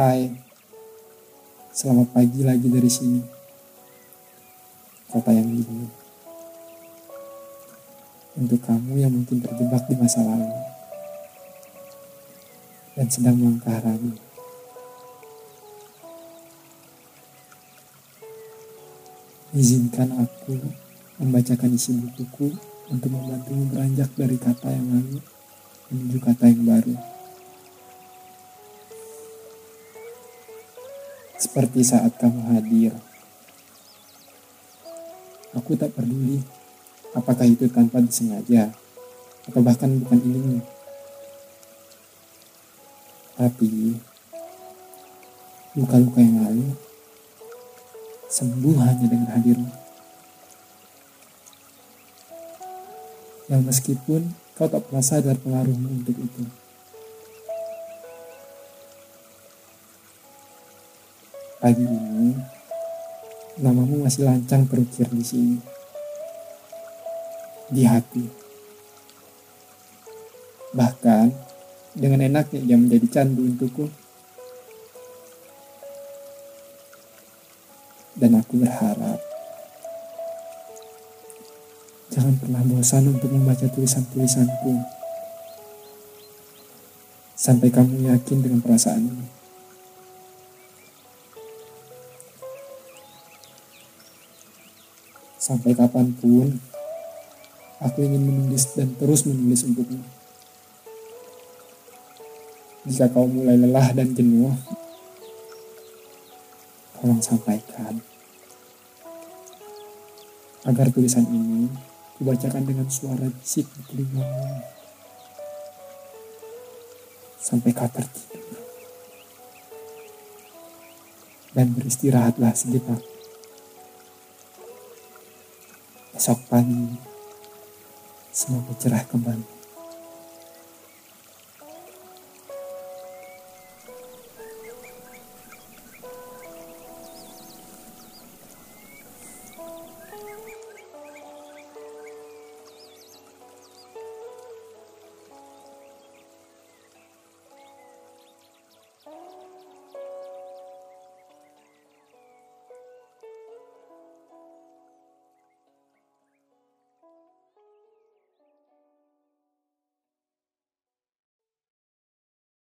Hai, selamat pagi lagi dari sini. Kota yang dingin. Untuk kamu yang mungkin terjebak di masa lalu dan sedang melangkah ragu. Izinkan aku membacakan isi bukuku untuk membantumu beranjak dari kata yang lalu menuju kata yang baru. Seperti saat kamu hadir. Aku tak peduli apakah itu tanpa disengaja atau bahkan bukan ini. Tapi luka-luka yang lalu sembuh hanya dengan hadirmu. Yang meskipun kau tak pernah sadar pengaruhmu untuk itu. Pagi ini, namamu masih lancang terukir di sini. Di hati. Bahkan, dengan enaknya dia menjadi candu untukku. Dan aku berharap jangan pernah bosan untuk membaca tulisan-tulisanku. Sampai kamu yakin dengan perasaan Sampai kapan pun, aku ingin menulis dan terus menulis untukmu. Jika kau mulai lelah dan jenuh, tolong sampaikan. Agar tulisan ini kubacakan dengan suara bisik di. Sampai kau tertidur. Dan beristirahatlah sejenak esok pagi semoga cerah kembali.